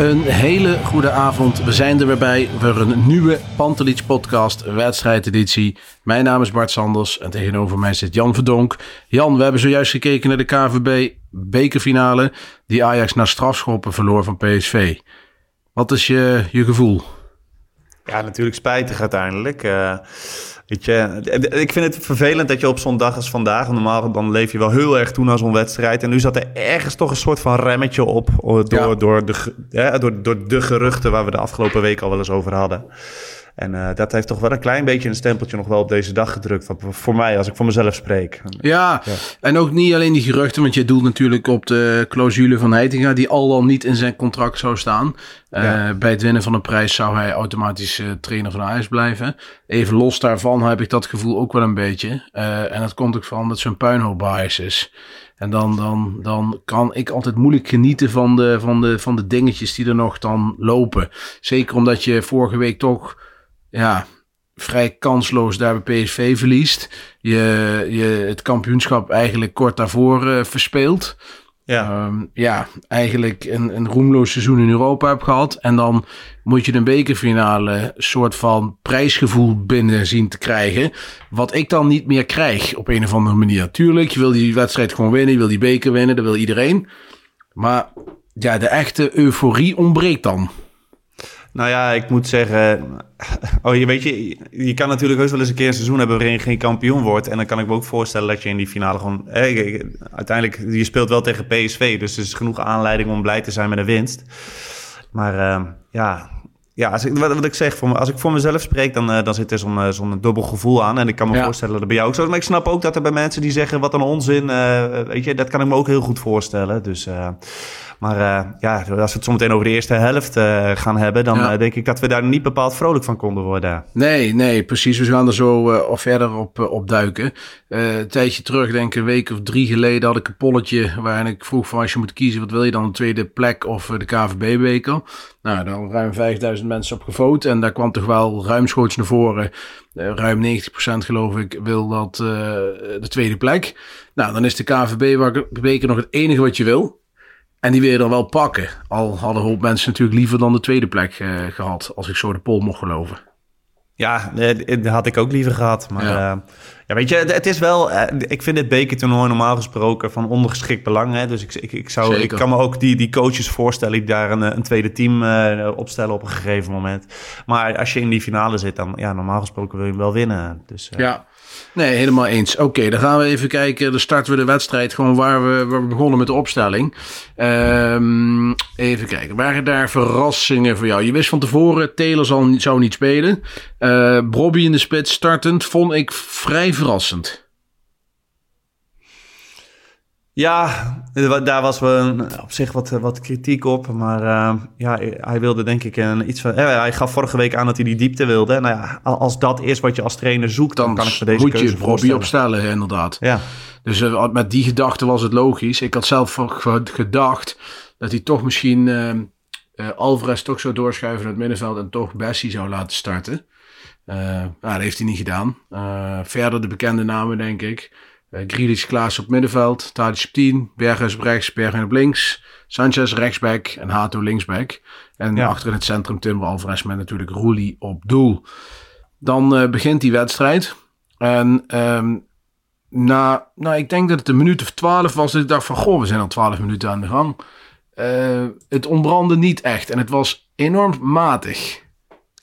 Een hele goede avond. We zijn er weer bij voor een nieuwe Pantelich podcast wedstrijdeditie. Mijn naam is Bart Sanders en tegenover mij zit Jan Verdonk. Jan, we hebben zojuist gekeken naar de KVB bekerfinale die Ajax na strafschoppen verloor van PSV. Wat is je, je gevoel? Ja, natuurlijk spijtig uiteindelijk. Uh, weet je, ik vind het vervelend dat je op zo'n dag als vandaag, normaal dan leef je wel heel erg toe naar zo'n wedstrijd. En nu zat er ergens toch een soort van remmetje op door, ja. door, de, door, door de geruchten waar we de afgelopen week al wel eens over hadden. En uh, dat heeft toch wel een klein beetje een stempeltje nog wel op deze dag gedrukt. Van, voor mij, als ik voor mezelf spreek. Ja, ja, en ook niet alleen die geruchten. Want je doelt natuurlijk op de clausule van Heitinga. Die al dan niet in zijn contract zou staan. Uh, ja. Bij het winnen van een prijs zou hij automatisch uh, trainer van Ajax blijven. Even los daarvan heb ik dat gevoel ook wel een beetje. en dat komt ook van dat zo'n puinhoop bias is. En dan, dan, dan kan ik altijd moeilijk genieten van de, van, de, van de dingetjes die er nog dan lopen. Zeker omdat je vorige week toch ja, vrij kansloos daar bij PSV verliest. Je, je het kampioenschap eigenlijk kort daarvoor uh, verspeelt. Ja. Um, ja, eigenlijk een, een roemloos seizoen in Europa heb gehad. En dan moet je een bekerfinale soort van prijsgevoel binnen zien te krijgen. Wat ik dan niet meer krijg op een of andere manier. Tuurlijk, je wil die wedstrijd gewoon winnen. Je wil die beker winnen, dat wil iedereen. Maar ja, de echte euforie ontbreekt dan. Nou ja, ik moet zeggen. Oh, je weet je, je kan natuurlijk heus wel eens een keer een seizoen hebben waarin je geen kampioen wordt. En dan kan ik me ook voorstellen dat je in die finale gewoon. Eh, uiteindelijk, je speelt wel tegen PSV. Dus er is genoeg aanleiding om blij te zijn met een winst. Maar uh, ja, ja als ik, wat, wat, ik zeg, voor me, als ik voor mezelf spreek, dan, uh, dan zit er zo'n uh, zo'n dubbel gevoel aan. En ik kan me ja. voorstellen dat bij jou ook zo is. Maar ik snap ook dat er bij mensen die zeggen: wat een onzin. weet je, dat kan ik me ook heel goed voorstellen. Dus. Maar uh, ja, als we het zometeen over de eerste helft uh, gaan hebben, dan ja. uh, denk ik dat we daar niet bepaald vrolijk van konden worden. Nee, nee, precies. We gaan er zo uh, verder op, op duiken. een tijdje terug, denk ik een week of drie geleden, had ik een polletje waarin ik vroeg van als je moet kiezen, wat wil je dan, de tweede plek of de KVB-beker? Nou, daar ruim 5000 mensen op gevoot en daar kwam toch wel ruimschoots naar voren. ruim 90% geloof ik wil dat de tweede plek. Nou, dan is de KVB-beker nog het enige wat je wil. En die wil je dan wel pakken. Al hadden hoop mensen natuurlijk liever dan de tweede plek uh, gehad. Als ik zo de poll mocht geloven. Ja, dat had ik ook liever gehad. Maar ja, uh, ja weet je, het is wel... Uh, ik vind dit bekertoernooi normaal gesproken van ondergeschikt belang. Hè? Dus ik, ik, ik, zou, ik kan me ook die, die coaches voorstellen... die daar een, een tweede team opstellen op een gegeven moment. Maar als je in die finale zit, dan ja, normaal gesproken wil je hem wel winnen. Dus, ja. Nee, helemaal eens. Oké, dan gaan we even kijken. Dan starten we de wedstrijd gewoon waar we, waar we begonnen met de opstelling. Um, even kijken. Waren daar verrassingen voor jou? Je wist van tevoren, Taylor zal, zou niet spelen. Uh, in de spits startend vond ik vrij verrassend. Ja, daar was wel op zich wat, wat kritiek op. Maar uh, ja, hij wilde denk ik een, iets van... Eh, hij gaf vorige week aan dat hij die diepte wilde. Nou ja, als dat is wat je als trainer zoekt, dan, dan kan ik voor deze moet keuze je Robbie opstellen, inderdaad. Ja. Dus uh, met die gedachte was het logisch. Ik had zelf gedacht dat hij toch misschien uh, Alvarez toch zou doorschuiven naar het middenveld... en toch Bessie zou laten starten. nou, dat heeft hij niet gedaan. verder de bekende namen, denk ik... Uh, Grealish, Klaas op middenveld. Tadic op 10. Berghuis op rechts. Berghuis op links. Sanchez rechtsback. En Hato linksback. En ja. achter in het centrum Timber Alvarez met natuurlijk Roelie op doel. Dan uh, begint die wedstrijd. En um, na, nou, ik denk dat het een minuut of twaalf was. Dat ik dacht van, goh, we zijn al twaalf minuten aan de gang. Uh, het ontbrandde niet echt. En het was enorm matig.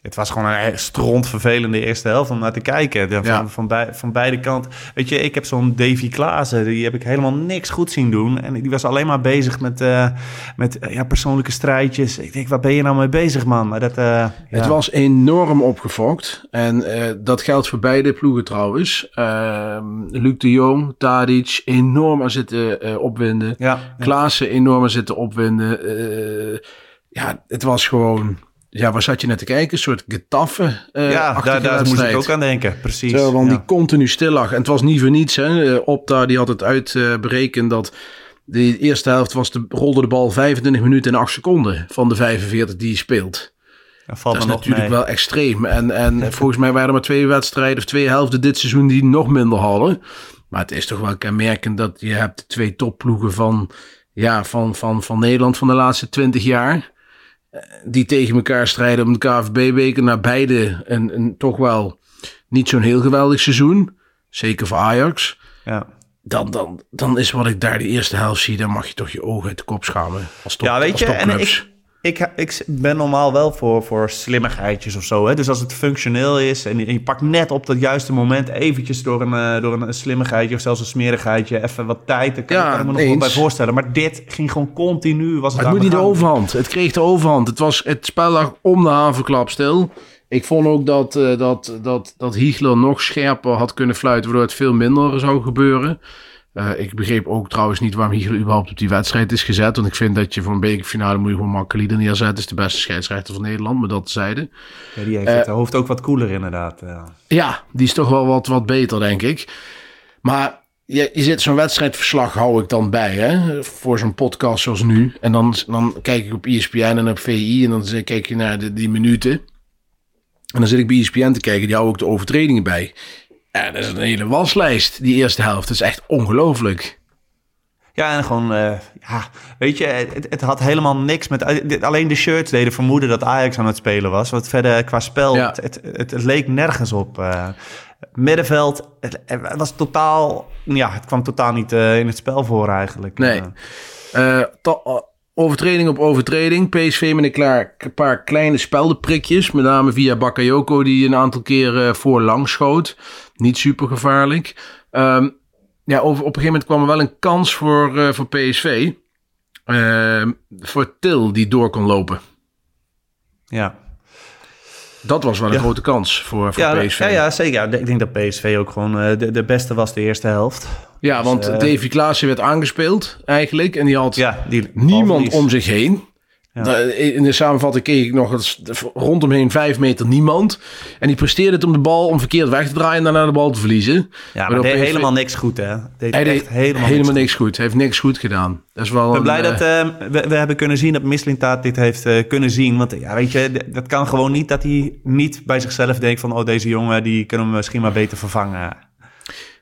Het was gewoon een strontvervelende eerste helft om naar te kijken. Van, Ja. van, bij, van beide kanten. Weet je, ik heb zo'n Davy Klaassen, die heb ik helemaal niks goed zien doen. En die was alleen maar bezig met, eh, met eh, ja, persoonlijke strijdjes. Ik denk, waar ben je nou mee bezig, man? Maar dat, eh, Het ja. was enorm opgefokt. En eh, dat geldt voor beide ploegen trouwens. Ehm Luc de Jong, Tadic, enorm aan zitten eh, opwinden. Ja, Klaassen enorm aan zitten opwinden. Eh, ja, het was gewoon... Ja, waar zat je naar te kijken? Een soort getaffe eh ja daar, daar moest ik ook aan denken. Precies. Terwijl want ja. die continu stil lag. En het was niet voor niets. Hè. Eh, Opta die had het uitberekend dat de eerste helft was de, rolde de bal 25 minuten en 8 seconden van de 45 die je speelt. Dat valt Dat is natuurlijk mee. wel extreem. En, en volgens mij waren er maar twee wedstrijden of twee helften dit seizoen die nog minder hadden. Maar het is toch wel kenmerkend dat je hebt twee topploegen van, ja, van, van, van Nederland van de laatste 20 jaar. Eh, Die tegen elkaar strijden om de KVB-beker. Naar beide een, een toch wel niet zo'n heel geweldig seizoen. Zeker voor Ajax. Ja. Dan, dan, dan is wat ik daar de eerste helft zie, dan mag je toch je ogen uit de kop schamen. Als top, Ja, weet je, en ik, ik, ik ben normaal wel voor, voor slimmigheidjes of zo. Hè? Dus als het functioneel is en je, en je pakt net op dat juiste moment eventjes door een, eh, door een slimigheidje of zelfs een smerigheidje even wat tijd. Daar kan, Ja, kan ik me nog wel bij voorstellen. Maar dit ging gewoon continu. Was het Maar het moet niet de overhand. Het kreeg de overhand. Het, was, het spel lag om de havenklap stil. Ik vond ook dat, eh dat, dat, dat Hiegler nog scherper had kunnen fluiten, waardoor het veel minder zou gebeuren. Eh, ik begreep ook trouwens niet waarom Hiegler überhaupt op die wedstrijd is gezet. Want ik vind dat je voor een bekerfinale moet je gewoon makkelijker neerzetten. is de beste scheidsrechter van Nederland, maar dat zeiden. Ja, die heeft Eh, het hoofd ook wat koeler inderdaad. Ja. Ja, die is toch wel wat, wat beter, denk ik. Maar je, je zit zo'n wedstrijdverslag, hou ik dan bij, hè? Voor zo'n podcast zoals nu. En dan, dan kijk ik op ESPN en op VI en dan kijk je naar de, die minuten. En dan zit ik bij ESPN te kijken, die hou ook de overtredingen bij. Ja, dat is een hele waslijst, die eerste helft. Dat is echt ongelooflijk. Ja, en gewoon, eh, ja, weet je, het, het had helemaal niks met. eh, Alleen de shirts deden vermoeden dat Ajax aan het spelen was. Wat verder qua spel, Ja. het, het, het, het leek nergens op. eh. middenveld, het, het was totaal, ja, het kwam totaal niet in het spel voor eigenlijk. Nee. Overtreding op overtreding. PSV met een klaar, een paar kleine speldenprikjes. Met name via Bakayoko die een aantal keer voorlangs schoot. Niet super gevaarlijk. Ehm, ja, over, op een gegeven moment kwam er wel een kans voor, eh, voor PSV. Ehm, voor Til die door kon lopen. ja. Dat was wel een Ja. grote kans voor, voor Ja, PSV. ja, ja, zeker. Ik denk dat PSV ook gewoon eh, de, de beste was de eerste helft. Ja, want eh, Davy Klaassen werd aangespeeld eigenlijk. En die had Ja, die niemand om zich heen. Ja. In de samenvatting keek ik nog eens rondomheen vijf meter niemand. En die presteerde het om de bal om verkeerd weg te draaien en daarna de bal te verliezen. Ja, maar deed PSV helemaal niks goed, hè? Deed Hij echt deed helemaal, helemaal, niks goed. Hij heeft niks goed gedaan. Dat is wel Ik ben blij eh, dat eh, we, we hebben kunnen zien dat Mislintaat dit heeft eh, kunnen zien. Want ja, weet je, dat kan gewoon niet dat hij niet bij zichzelf denkt van... oh, deze jongen, die kunnen we misschien maar beter vervangen.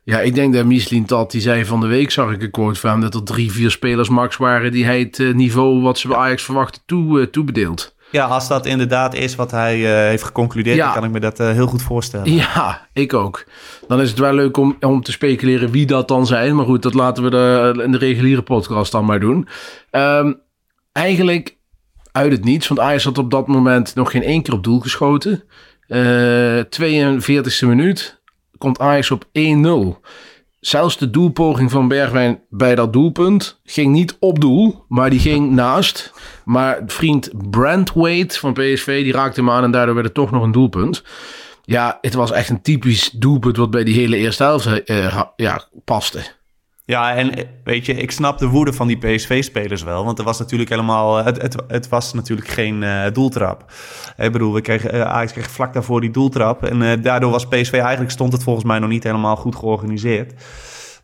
Ja, ik denk dat Michelin Tat, die zei van de week, zag ik een quote van hem, dat er drie, vier spelers max waren die hij het eh, niveau wat ze bij Ajax verwachten toe, eh, toebedeeld. Ja, als dat inderdaad is wat hij eh, heeft geconcludeerd... Ja. dan kan ik me dat heel goed voorstellen. Ja, ik ook. Dan is het wel leuk om, om te speculeren wie dat dan zijn. Maar goed, dat laten we de, in de reguliere podcast dan maar doen. Ehm, eigenlijk uit het niets, want Ajax had op dat moment nog geen één keer op doel geschoten. Eh 42e minuut komt Ajax op 1-0. Zelfs de doelpoging van Bergwijn bij dat doelpunt ging niet op doel, maar die ging naast. Maar vriend Brandweight van PSV, die raakte hem aan en daardoor werd het toch nog een doelpunt. Ja, het was echt een typisch doelpunt wat bij die hele eerste helft eh, ha- ja, paste. Ja, en eh, weet je, ik snap de woede van die PSV-spelers wel. Want er was natuurlijk helemaal... eh, Het, het, het was natuurlijk geen eh, doeltrap. Ik bedoel, we kregen, eh, Ajax kreeg vlak daarvoor die doeltrap. En daardoor was PSV... Eigenlijk stond het volgens mij nog niet helemaal goed georganiseerd.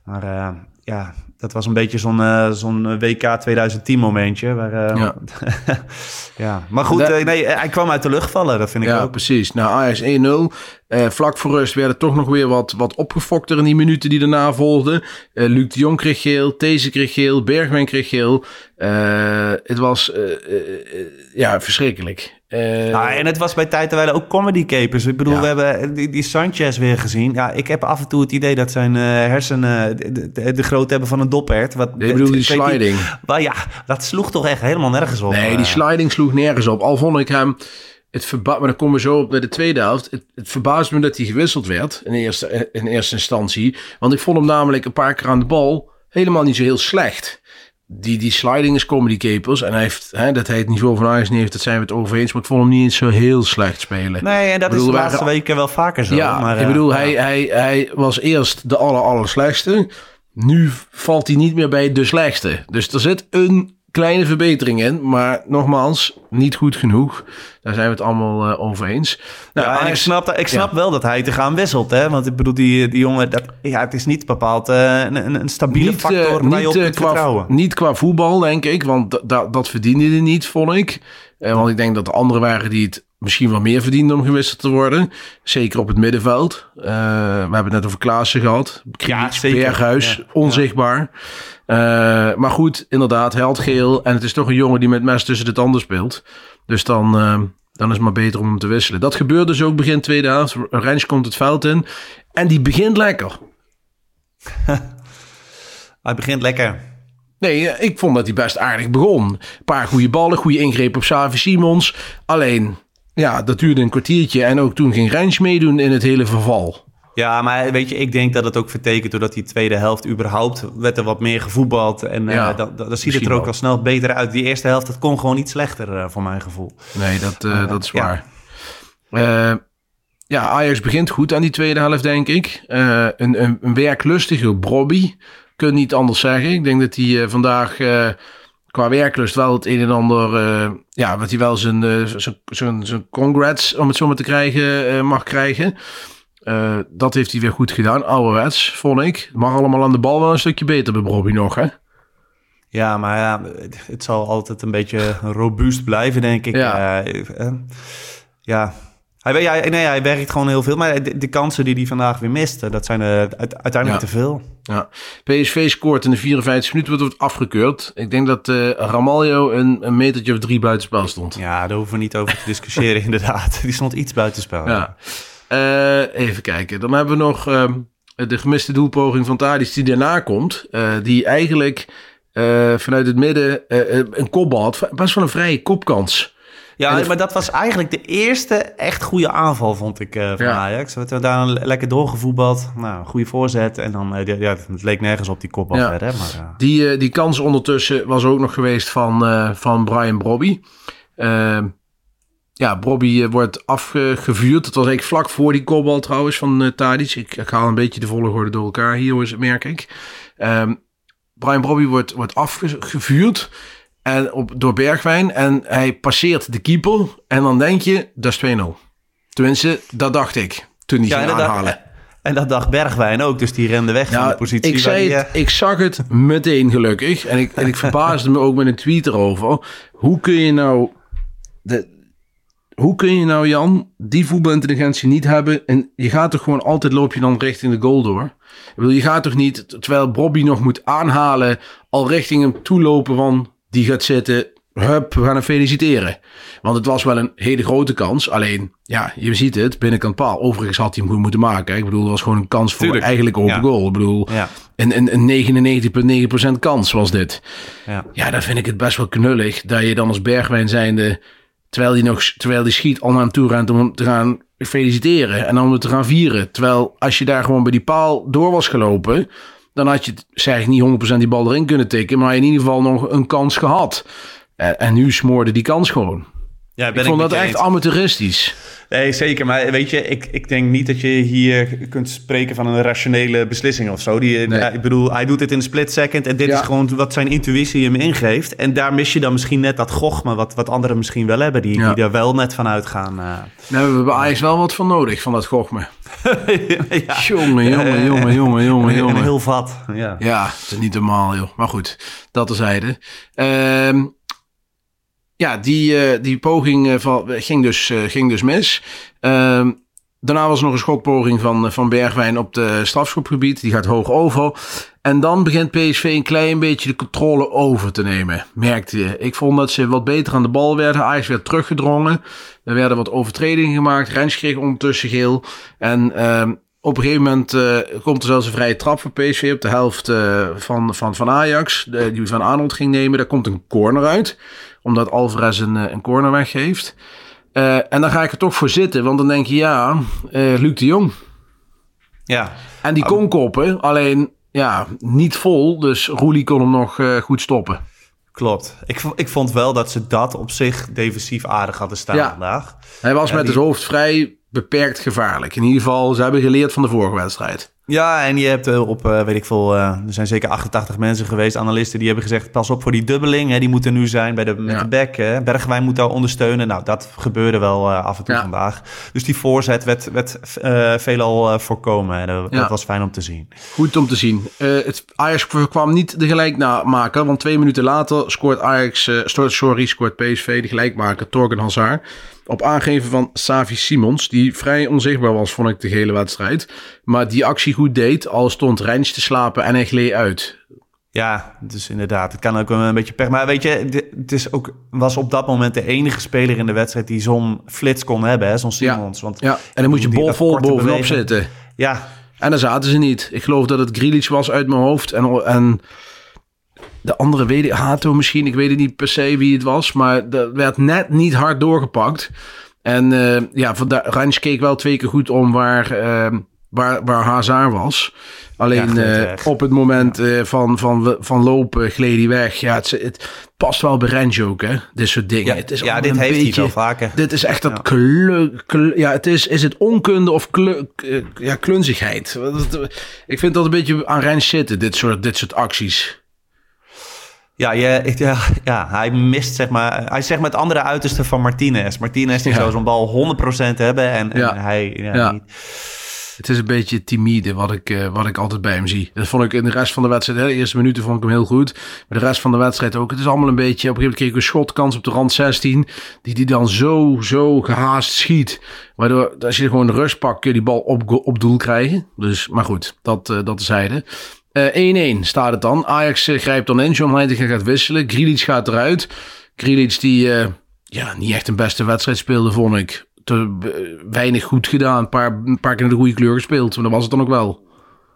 Maar ja, dat was een beetje zo'n zo'n WK 2010 momentje. Waar, Ja. ja. Maar goed, Dat- nee, hij kwam uit de lucht vallen. Dat vind ik Ja, ook. precies. Nou, Ajax 1-0. Eh, vlak voor rust werden toch nog weer wat, wat opgefokter in die minuten die daarna volgden. Eh, Luc de Jong kreeg geel, These kreeg geel, Bergwijn kreeg geel. Eh, het was ja, verschrikkelijk. Ja, en het was bij tijd terwijl ook comedy capers. Ik bedoel, Ja. we hebben die, die Sanchez weer gezien. Ja, ik heb af en toe het idee dat zijn hersenen de, de, de grootte hebben van een dophert. Wat, ik bedoel die sliding. Maar ja, dat sloeg toch echt helemaal nergens op. Nee, die sliding sloeg nergens op. Al vond ik hem het verba maar dan komen we zo op bij de tweede helft. Het, het verbaast me dat hij gewisseld werd in eerste, in eerste instantie. Want ik vond hem namelijk een paar keer aan de bal helemaal niet zo heel slecht. Die, die sliding is comedy capers. En hij heeft, hè, dat hij het niveau van Ajax niet heeft, dat zijn we het over eens. Maar ik vond hem niet eens zo heel slecht spelen. Nee, en dat bedoel, is de laatste waren- weken wel vaker zo. Ja, maar, ik eh, bedoel, ja. hij, hij, hij was eerst de aller, aller slechtste. Nu valt hij niet meer bij de slechtste. Dus er zit een kleine verbetering in. Maar nogmaals, niet goed genoeg. Daar zijn we het allemaal eh, over eens. Nou, ja, en ik snap, dat- ik snap wel dat hij te gaan wisselt. Hè? Want ik bedoel, die, die jongen, dat, ja, het is niet bepaald eh, een, een, stabiele niet, factor eh, waar je op qua, vertrouwen. niet qua voetbal, denk ik. Want da- da- dat verdiende hij niet, vond ik. Eh, want ik denk dat er anderen waren die het misschien wel meer verdienden om gewisseld te worden. Zeker op het middenveld. Eh, we hebben het net over Klaassen gehad. Krieks, zeker. Berghuis, Ja, onzichtbaar. Eh, maar goed, inderdaad, hij had geel. En het is toch een jongen die met mes tussen de tanden speelt. Dus dan, eh, dan is het maar beter om hem te wisselen. Dat gebeurt dus ook begin tweede helft. Rens komt het veld in. En die begint lekker. Hij begint lekker. Nee, eh, ik vond dat hij best aardig begon. Een paar goede ballen, goede ingreep op Savi Simons. Alleen, ja, dat duurde een kwartiertje. En ook toen ging Rens meedoen in het hele verval. Ja, maar weet je, ik denk dat het ook vertekent doordat die tweede helft überhaupt werd er wat meer gevoetbald. En eh, dan, dan, dan ziet het er ook al snel beter uit. Die eerste helft, dat kon gewoon niet slechter eh, voor mijn gevoel. Nee, dat, Eh, dat is ja. waar. Ja, Ajax begint goed aan die tweede helft, denk ik. Een, een, een werklustige Brobby. Kun niet anders zeggen. Ik denk dat hij eh, vandaag eh, qua werklust wel het een en ander... eh, ja, wat hij wel zijn, eh, zijn, zijn, zijn congrats, om het zo maar te krijgen, mag krijgen. Dat heeft hij weer goed gedaan. Ouderwets, vond ik. Mag allemaal aan de bal wel een stukje beter bij Brobby nog, hè? Ja, maar ja, het- zal altijd een beetje robuust blijven, denk ik. Ja. Ja. Hij, nee, hij werkt gewoon heel veel. Maar de, de kansen die hij vandaag weer mist, eh, dat zijn uite- uiteindelijk Ja. te veel. Ja. PSV scoort in de 54 minuten, wordt afgekeurd. Ik denk dat eh Ramaljo een, een metertje of drie buitenspel stond. Ja, daar hoeven we niet over te discussiëren, inderdaad. Die stond iets buitenspel. Ja. Eh, even kijken. Dan hebben we nog ehm, de gemiste doelpoging van Tadic die daarna komt. eh, die eigenlijk eh, vanuit het midden eh, eh, een kopbal had. Best wel een vrije kopkans. Ja, de- maar dat was eigenlijk de eerste echt goede aanval, vond ik, eh, van Ja. Ajax. We hebben daar le- lekker doorgevoetbald. Nou, goede voorzet. En dan, die- ja, het leek nergens op die kopbal Ja. verder. Maar, eh, Die, die kans ondertussen was ook nog geweest van, van Brian Brobby. Ehm, ja, Brobby wordt afgevuurd. Het was eigenlijk vlak voor die kopbal trouwens van Tadic. Ik, ik haal een beetje de volgorde door elkaar hier, is het, merk ik. Ehm, Brian Brobby wordt, wordt afgevuurd en op, door Bergwijn. En hij passeert de keeper. En dan denk je, dat is 2-0. Tenminste, dat dacht ik toen hij ja, ging aanhalen. en dat dacht Bergwijn ook. Dus die rende weg van de positie. ik, zei die, het, eh, ik zag het meteen gelukkig. En ik, en ik verbaasde me ook met een tweet erover. Hoe kun je nou... De, hoe kun je nou, Jan, die voetbalintelligentie niet hebben? En je gaat toch gewoon altijd loop je dan richting de goal door? Ik bedoel, je gaat toch niet, terwijl Bobby nog moet aanhalen, al richting hem toelopen van die gaat zitten. Hup, we gaan hem feliciteren. Want het was wel een hele grote kans. Alleen, ja, je ziet het, binnenkant paal. Overigens had hij hem goed moeten maken. hè. Ik bedoel, het was gewoon een kans voor Tuurlijk, eigenlijk open ja. goal. Ik bedoel, ja, een, een, een 99,9% kans was dit. ja. Ja, dan vind ik het best wel knullig dat je dan als Bergwijn zijnde, terwijl die, nog, terwijl die schiet, al naar hem toe rent om hem te gaan feliciteren en dan om het te gaan vieren. Terwijl als je daar gewoon bij die paal door was gelopen, dan had je, zeg niet 100% die bal erin kunnen tikken, maar in ieder geval nog een kans gehad. En, en nu smoorde die kans gewoon. Ja, ben Ik vond dat echt eens. amateuristisch. Nee, zeker. Maar weet je, ik, ik denk niet dat je hier kunt spreken van een rationele beslissing of zo. Die, Nee. ik bedoel, hij doet het in een split second. En dit Ja. is gewoon wat zijn intuïtie hem ingeeft. En daar mis je dan misschien net dat gochme wat, wat anderen misschien wel hebben. Die, Ja. die daar wel net van uitgaan. eh. Nou, we hebben Ajax wel wat van nodig, van dat gochme. ja. Jongen, jongen, jongen, jongen, jongen, Een jongen. heel vat. Ja. Ja, het is niet normaal, joh. Maar goed, dat terzijde. Ehm ja, die, eh, die poging eh, van, ging, dus, eh, ging dus mis. Ehm, daarna was er nog een schotpoging van, van Bergwijn op de strafschopgebied. Die gaat hoog over. En dan begint PSV een klein beetje de controle over te nemen, merkte je. Ik vond dat ze wat beter aan de bal werden. Ajax werd teruggedrongen. Er werden wat overtredingen gemaakt. Rens kreeg ondertussen geel. En ehm, op een gegeven moment komt er zelfs een vrije trap voor PSV op de helft van, van, van Ajax. Die Van Arnold ging nemen. Daar komt een corner uit. Omdat Alvarez een, eh, een corner weggeeft. Eh, en dan ga ik er toch voor zitten, want dan denk je, ja, eh Luc de Jong. Ja, En die kon koppen, alleen ja, niet vol. Dus Roelie kon hem nog goed stoppen. klopt. Ik, ik vond wel dat ze dat op zich defensief aardig hadden staan Ja. vandaag. Hij was Ja, met die- het hoofd vrij beperkt gevaarlijk. In ieder geval, ze hebben geleerd van de vorige wedstrijd. Ja, en je hebt eh, op, eh, weet ik veel, eh, er zijn zeker 88 mensen geweest, analisten, die hebben gezegd, pas op voor die dubbeling, hè, die moet er nu zijn bij de, met Ja. de back. Hè. Bergwijn moet daar ondersteunen. Nou, dat gebeurde wel af en toe Ja. vandaag. Dus die voorzet werd, werd veelal voorkomen en dat, Ja. dat was fijn om te zien. Goed om te zien. Het Ajax kwam niet de gelijkmaker, want twee minuten later scoort Ajax, sto- sorry, scoort PSV de gelijkmaker, Torgen Hazard. Op aangeven van Savi Simons, die vrij onzichtbaar was, vond ik de hele wedstrijd. Maar die actie goed deed, al stond Rijns te slapen en hij gleed uit. Ja, dus inderdaad, het kan ook een beetje pech. Maar weet je, het is ook, was op dat moment de enige speler in de wedstrijd die zo'n flits kon hebben, zo'n Simons. Want Ja, en dan moet je bolvol korte bovenop bewegen- zitten. Ja, En daar zaten ze niet. Ik geloof dat het Grealish was uit mijn hoofd. En, en de andere weet ik, Hato misschien. Ik weet het niet per se wie het was. Maar dat werd net niet hard doorgepakt. En eh, ja, Rans keek wel twee keer goed om waar, eh, waar, waar Hazard was. Alleen Ja, eh, op het moment van, van, van lopen gleed hij weg. Ja, het, het past wel bij Rens ook, hè? Dit soort dingen. ja, het is ja dit heeft beetje, hij wel vaker. dit is echt dat Ja. kle, kle- ja, het is, is het onkunde of ja, klunzigheid. Ik vind dat een beetje aan Rens zitten, dit soort, dit soort acties. Ja, je, ja, ja, hij mist zeg maar... Hij zegt met andere uiterste van Martinez. Martinez die Ja. zou zo'n bal 100% hebben en, en hij ja, niet. Het is een beetje timide wat ik, eh, wat ik altijd bij hem zie. Dat vond ik in de rest van de wedstrijd. Hè, de eerste minuten vond ik hem heel goed. Maar de rest van de wedstrijd ook. Het is allemaal een beetje. Op een gegeven moment kreeg ik een schotkans op de rand 16. Die die dan zo, zo gehaast schiet. Waardoor als je gewoon rust pakt, kun je die bal op, op doel krijgen. Dus, maar goed, dat, eh dat zeiden. Eh 1-1 staat het dan. Ajax eh, grijpt dan in. John Heitinga gaat wisselen. Grealish gaat eruit. Grealish die eh, ja, niet echt een beste wedstrijd speelde, vond ik. Te, eh, weinig goed gedaan. Een paar, een paar keer in de goede kleur gespeeld. Maar dat was het dan ook wel.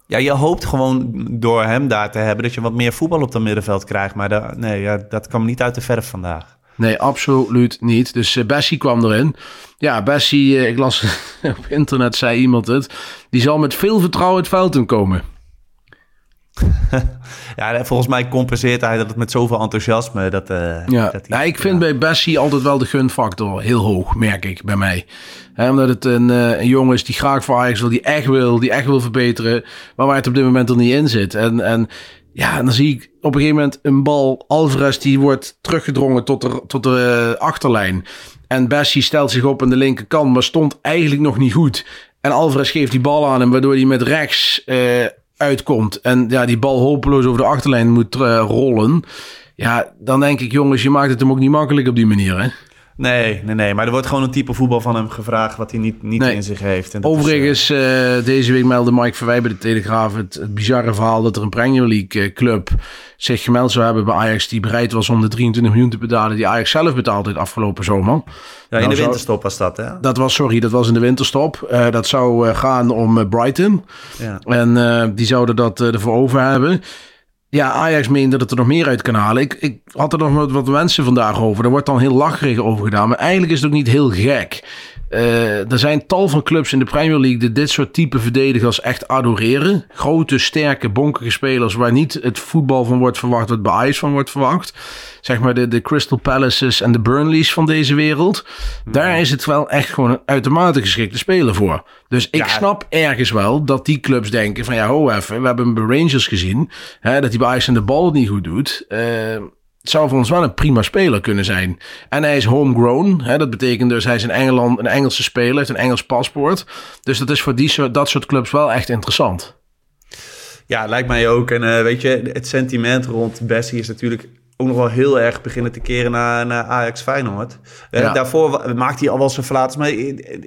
Ja, je hoopt gewoon door hem daar te hebben... dat je wat meer voetbal op dat middenveld krijgt. Maar da- nee, ja, dat kwam niet uit de verf vandaag. Nee, absoluut niet. Dus uh, Bessie kwam erin. Ja, Bessie, uh, ik las op internet, zei iemand het. Die zal met veel vertrouwen het veld in komen. ja, volgens mij compenseert hij dat het met zoveel enthousiasme. Dat, uh, ja. dat hij, ja, ik vind ja. bij Bessie altijd wel de gunfactor heel hoog, merk ik bij mij. He, omdat het een, uh, een jongen is die graag voor Ajax wil, die echt wil, die echt wil verbeteren. Maar waar het op dit moment er niet in zit. En, en ja, dan zie ik op een gegeven moment een bal. Alvarez die wordt teruggedrongen tot de, tot de uh, achterlijn. En Bessie stelt zich op aan de linkerkant, maar stond eigenlijk nog niet goed. En Alvarez geeft die bal aan hem, waardoor hij met rechts uh, uitkomt. En ja, die bal hopeloos over de achterlijn moet uh, rollen. Ja, dan denk ik, jongens, je maakt het hem ook niet makkelijk op die manier, hè? Nee, nee, nee. Maar er wordt gewoon een type voetbal van hem gevraagd wat hij niet, niet nee. in zich heeft. En Overigens, is, uh... uh, deze week meldde Mike Verwij bij de Telegraaf het, het, bizarre verhaal dat er een Premier League club zich gemeld zou hebben bij Ajax die bereid was om de 23 miljoen te betalen die Ajax zelf betaalde het afgelopen zomer. Ja, in nou, de winterstop was dat, hè? Dat was, sorry, dat was in de winterstop. Uh, dat zou gaan om Brighton. Ja. En die zouden dat ervoor over hebben. Ja, Ajax meende dat het er nog meer uit kan halen. Ik, ik had er nog wat, mensen vandaag over. Er wordt dan heel lacherig over gedaan. Maar eigenlijk is het ook niet heel gek. Uh, er zijn tal van clubs in de Premier League die dit soort type verdedigers echt adoreren. Grote, sterke, bonkige spelers waar niet het voetbal van wordt verwacht wat bij Ajax van wordt verwacht. Zeg maar de, de Crystal Palaces en de Burnleys van deze wereld. Daar is het wel echt gewoon een uitermate geschikte speler voor. Dus ik ja. snap ergens wel dat die clubs denken van ja, ho even. We hebben hem bij Rangers gezien. Hè, dat hij bij Ajax en de bal het niet goed doet. Uh, zou voor ons wel een prima speler kunnen zijn. En hij is homegrown. Hè, dat betekent dus hij is in Engeland een Engelse speler, heeft een Engels paspoort. Dus dat is voor die soort, dat soort clubs wel echt interessant. Ja, lijkt mij ook. En uh, weet je, het sentiment rond Bessie is natuurlijk ook nog wel heel erg beginnen te keren naar, naar Ajax Feyenoord. Ja. Uh, daarvoor maakt hij al wel zijn verlaten. Maar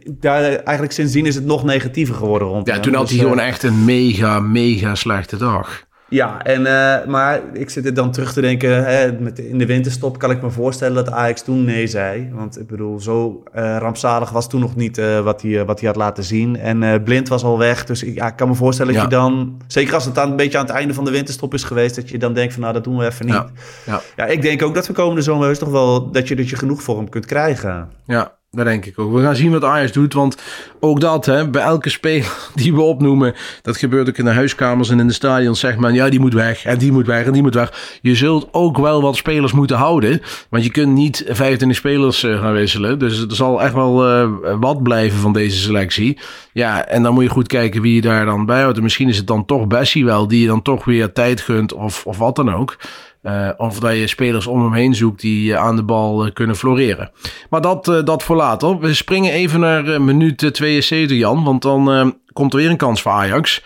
daar, eigenlijk sindsdien is het nog negatiever geworden rond Ja, hem. toen had dus, hij gewoon uh, echt een mega, mega slechte dag. Ja, en, uh, maar ik zit er dan terug te denken, hè, met in de winterstop kan ik me voorstellen dat Ajax toen nee zei. Want ik bedoel, zo uh, rampzalig was toen nog niet uh, wat, hij, wat hij had laten zien. En Blind was al weg, dus ik, ja, ik kan me voorstellen ja. dat je dan, zeker als het aan, een beetje aan het einde van de winterstop is geweest, dat je dan denkt van nou, dat doen we even niet. Ja, ja. ja ik denk ook dat we komende zomer is toch wel, dat je, dat je genoeg voor hem kunt krijgen. Ja, dat denk ik ook. We gaan zien wat Ajax doet, want ook dat, hè, bij elke speler die we opnoemen, dat gebeurt ook in de huiskamers en in de stadions, zegt men, ja, die moet weg en die moet weg en die moet weg. Je zult ook wel wat spelers moeten houden, want je kunt niet 25 spelers uh, gaan wisselen. Dus er zal echt wel uh, wat blijven van deze selectie. Ja, en dan moet je goed kijken wie je daar dan bij houdt. En misschien is het dan toch Bessie wel, die je dan toch weer tijd gunt of, of wat dan ook. Uh, of dat je spelers om hem heen zoekt die uh, aan de bal uh, kunnen floreren. Maar dat, dat voor later. We springen even naar minuut 72, Jan. Want dan komt er weer een kans voor Ajax.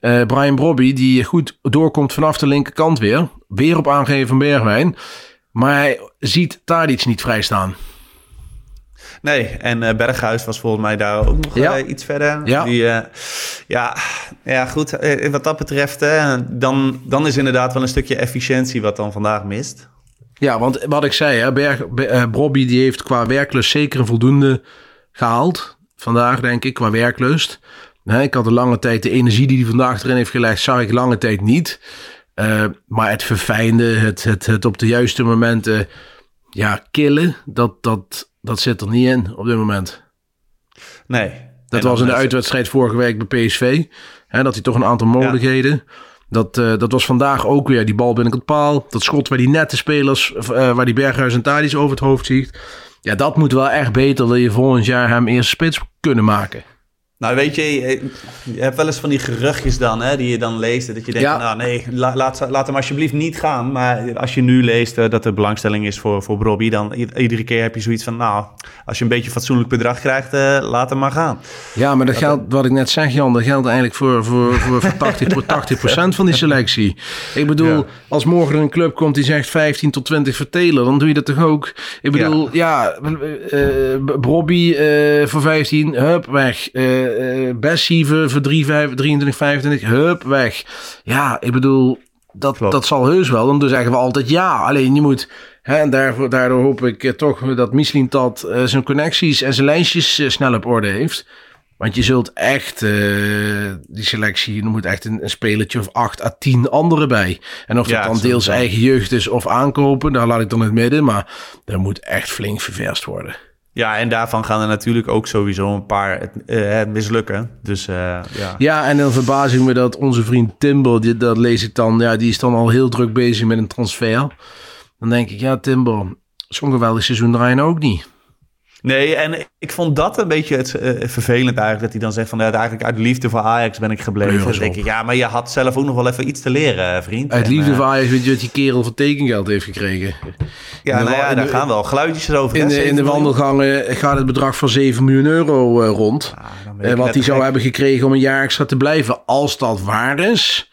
Brian Brobby, die goed doorkomt vanaf de linkerkant weer. Weer op aangeven van Bergwijn. Maar hij ziet Tadic niet vrijstaan. Nee, en uh, Berghuis was volgens mij daar ook nog ja. uh, iets verder. Ja, Die, uh, ja, ja, goed. wat dat betreft, dan, dan is inderdaad wel een stukje efficiëntie wat dan vandaag mist. Ja, want wat ik zei, hè, Berg, Bobby die heeft qua werklust zeker een voldoende gehaald. Vandaag, denk ik, qua werklust. Nee, ik had een lange tijd de energie die hij vandaag erin heeft gelegd, zag ik lange tijd niet. maar het verfijnde, het, het, het op de juiste momenten ja, killen, dat, dat, dat zit er niet in op dit moment. Nee. Dat was in de uitwedstrijd vorige week bij PSV. Hè, dat hij toch een aantal mogelijkheden. Dat, uh, dat was vandaag ook weer die bal binnen het paal. Dat schot waar die nette spelers, uh, waar die Berghuis en Tadis over het hoofd ziet. Ja, dat moet wel echt beter. Wil je volgend jaar hem eerst spits kunnen maken. Nou, weet je, je hebt wel eens van die geruchtjes dan, hè, die je dan leest. Dat je denkt, nou nee, laat, laat hem alsjeblieft niet gaan. Maar als je nu leest uh, dat er belangstelling is voor, voor Bobby, dan iedere keer heb je zoiets van, nou, als je een beetje fatsoenlijk bedrag krijgt, uh, laat hem maar gaan. Ja, maar dat, dat geldt, wat ik net zeg, Jan, dat geldt eigenlijk voor, voor, voor, voor 80, voor 80% van die selectie. Ik bedoel, ja. als morgen een club komt die zegt 15 tot 20 vertelen, dan doe je dat toch ook? Ik bedoel, ja, ja uh, Bobby voor 15, hup, weg uh, Bessie voor, voor 3, 5, 23, 25, hup, weg. Ja, ik bedoel, dat, dat zal heus wel. Dan zeggen we altijd ja. Alleen je moet, hè, en daarvoor, daardoor hoop ik uh, toch dat Michelin dat uh, zijn connecties en zijn lijntjes uh, snel op orde heeft. Want je zult echt, die selectie, er moet echt een, een spelertje of 8 à 10 anderen bij. En of ja, dat dan deels eigen jeugd is of aankopen, daar laat ik dan het midden. Maar er moet echt flink ververst worden. Ja, en daarvan gaan er natuurlijk ook sowieso een paar uh, mislukken. Dus uh, ja. Ja, en dan verbaas ik me dat onze vriend Timbo, dat lees ik dan, ja, die is dan al heel druk bezig met een transfer. Dan denk ik, ja, Timbo, zo'n geweldig seizoen draaien ook niet. Nee, en ik vond dat een beetje het, uh, vervelend eigenlijk. Dat hij dan zegt van ja, eigenlijk uit liefde voor Ajax ben ik gebleven. Dan denk ik, ja, maar je had zelf ook nog wel even iets te leren, vriend. Uit liefde en, voor Ajax weet je dat die kerel voor tekengeld heeft gekregen. Ja, nou ja, daar gaan wel geluidjes over. In, de, in de wandelgangen gaat het bedrag van 7 miljoen euro uh, rond. Ja, uh, wat hij zou hebben gekregen om een jaar extra te blijven. Als dat waar is,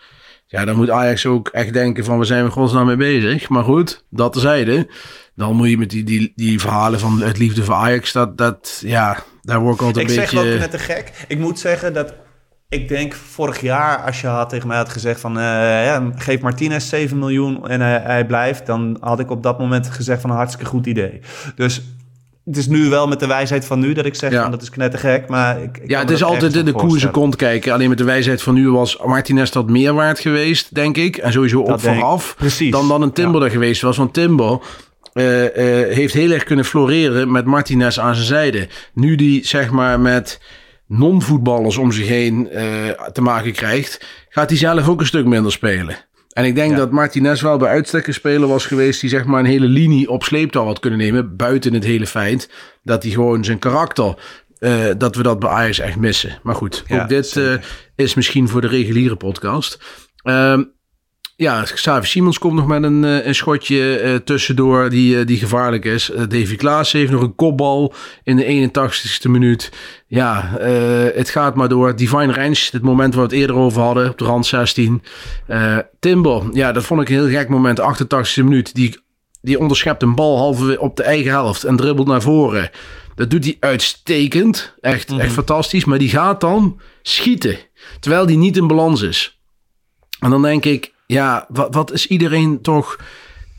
ja, dan moet Ajax ook echt denken van we zijn er godsnaam mee bezig. Maar goed, dat tezijde dan moet je met die, die, die verhalen van het liefde voor Ajax, dat, dat ja, daar word ik altijd een beetje... Ik zeg ook net te gek. Ik moet zeggen dat ik denk vorig jaar, als je had tegen mij had gezegd van uh, ja, geef Martinez 7 miljoen en hij, hij blijft, dan had ik op dat moment gezegd van een hartstikke goed idee. Dus het is nu wel met de wijsheid van nu dat ik zeg ja. van dat is knettergek, maar ik, ik ja, het is altijd de, de koerse kont kijken. Alleen met de wijsheid van nu was Martinez dat meer waard geweest, denk ik, en sowieso op vooraf, Precies. dan dan een Timber ja. er geweest was. Want Timber uh, uh, heeft heel erg kunnen floreren met Martinez aan zijn zijde. Nu die zeg maar met non-voetballers om zich heen uh, te maken krijgt, gaat hij zelf ook een stuk minder spelen. En ik denk ja. dat Martinez wel bij uitstek een speler was geweest die zeg maar een hele linie op sleeptouw had kunnen nemen. Buiten het hele feit dat hij gewoon zijn karakter, uh, dat we dat bij Ajax echt missen. Maar goed, ja, ook dit uh, is misschien voor de reguliere podcast. Uh, ja, Xavi Simons komt nog met een, een schotje uh, tussendoor die, uh, die gevaarlijk is. Uh, Davy Klaas heeft nog een kopbal in de 81ste minuut. Ja, het gaat maar door. Divine Range, het moment waar we het eerder over hadden, op de rand 16. Timber, ja, dat vond ik een heel gek moment. 88ste minuut. Die, die onderschept een bal halve op de eigen helft en dribbelt naar voren. Dat doet hij uitstekend. Echt, mm -hmm. echt fantastisch. Maar die gaat dan schieten. Terwijl die niet in balans is. En dan denk ik, ja, wat, wat is iedereen toch...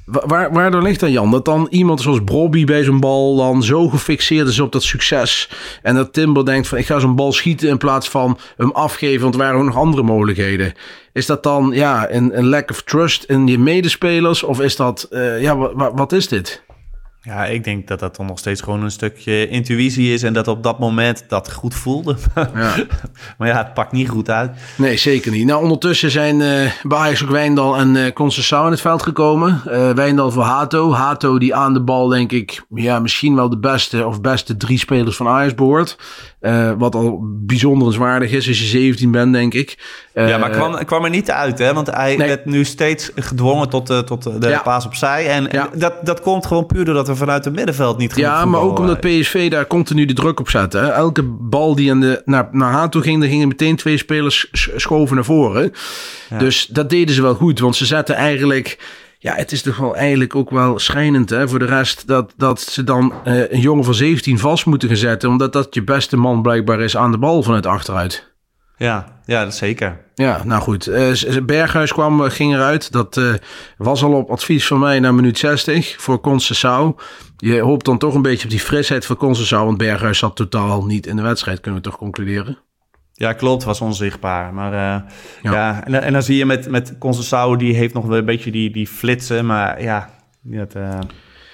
Waar, waardoor ligt dat, Jan? Dat dan iemand zoals Bobby bij zo'n bal dan zo gefixeerd is op dat succes. En dat Timber denkt van ik ga zo'n bal schieten in plaats van hem afgeven. Want er waren ook nog andere mogelijkheden. Is dat dan ja, een, een lack of trust in je medespelers? Of is dat, uh, ja, wat, wat is dit? Ja, ik denk dat dat dan nog steeds gewoon een stukje intuïtie is en dat op dat moment dat goed voelde. Ja. maar ja, het pakt niet goed uit. Nee, zeker niet. Nou, ondertussen zijn uh, bij Ajax ook Wijndal en uh, in het veld gekomen. Uh, Wijndal voor Hato. Hato die aan de bal, denk ik, ja, misschien wel de beste of beste drie spelers van Ajax behoort. Uh, wat al bijzonder zwaardig is als je 17 bent, denk ik. Uh, ja, maar kwam, kwam er niet uit, hè? Want hij nee. werd nu steeds gedwongen tot, tot de ja. paas opzij. En ja. dat, dat komt gewoon puur doordat we vanuit het middenveld niet genoeg Ja, maar ook omdat PSV daar continu de druk op zette. Hè? Elke bal die aan de, naar, naar Hato ging, daar gingen meteen twee spelers schoven naar voren. Ja. Dus dat deden ze wel goed, want ze zetten eigenlijk ja, het is toch wel eigenlijk ook wel schijnend hè, voor de rest dat, dat ze dan uh, een jongen van 17 vast moeten gaan zetten. Omdat dat je beste man blijkbaar is aan de bal vanuit achteruit. Ja, ja, dat zeker. Ja, nou goed. Uh, Berghuis kwam, ging eruit. Dat uh, was al op advies van mij na minuut 60 voor Concessao. Je hoopt dan toch een beetje op die frisheid van Concessao. Want Berghuis zat totaal niet in de wedstrijd, kunnen we toch concluderen. Ja, klopt, was onzichtbaar. Maar uh, ja, ja en, en, dan zie je met, met Concessao, die heeft nog wel een beetje die, die flitsen. Maar ja, dat,